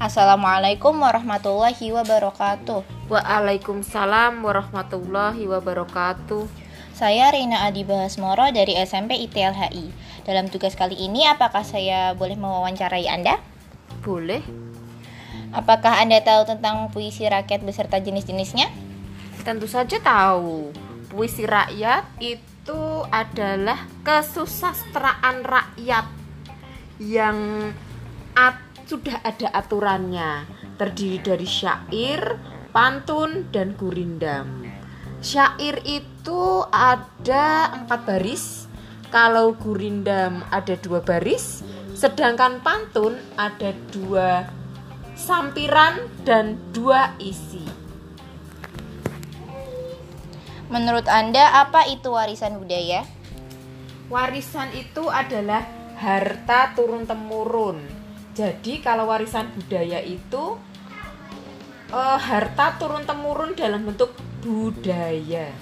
Assalamualaikum warahmatullahi wabarakatuh. Waalaikumsalam warahmatullahi wabarakatuh. Saya Rina Adi Bahasmoro dari SMP ITLHI. Dalam tugas kali ini, apakah saya boleh mewawancarai Anda? Boleh? Apakah Anda tahu tentang puisi rakyat beserta jenis-jenisnya? Tentu saja tahu. Puisi rakyat itu adalah kesusastraan rakyat yang sudah ada aturannya, terdiri dari syair, pantun, dan gurindam. Syair itu ada empat baris, kalau gurindam ada dua baris, sedangkan pantun ada dua sampiran dan dua isi. Menurut Anda, apa itu warisan budaya? Warisan itu adalah harta turun-temurun. Jadi kalau warisan budaya itu uh, harta turun-temurun dalam bentuk budaya.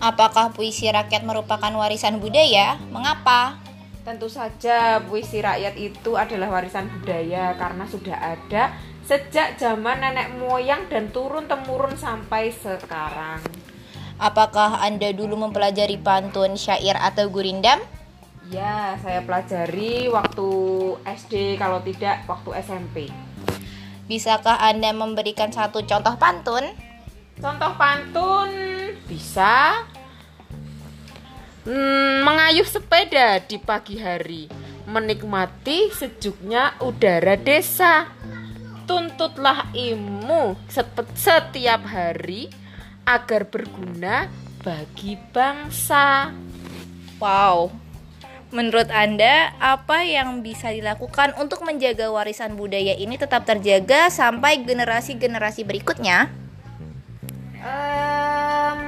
Apakah puisi rakyat merupakan warisan budaya? Mengapa? Tentu saja puisi rakyat itu adalah warisan budaya karena sudah ada sejak zaman nenek moyang dan turun temurun sampai sekarang. Apakah Anda dulu mempelajari pantun, syair, atau gurindam? Ya, saya pelajari waktu SD, kalau tidak waktu SMP. Bisakah Anda memberikan satu contoh pantun? Contoh pantun bisa hmm, mengayuh sepeda di pagi hari, menikmati sejuknya udara desa. Tuntutlah ilmu setiap hari agar berguna bagi bangsa. Wow. Menurut Anda, apa yang bisa dilakukan untuk menjaga warisan budaya ini tetap terjaga sampai generasi-generasi berikutnya? Um,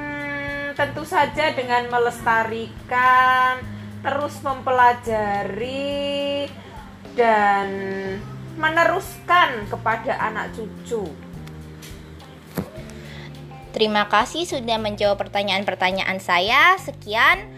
tentu saja dengan melestarikan, terus mempelajari, dan meneruskan kepada anak cucu. Terima kasih sudah menjawab pertanyaan-pertanyaan saya. Sekian.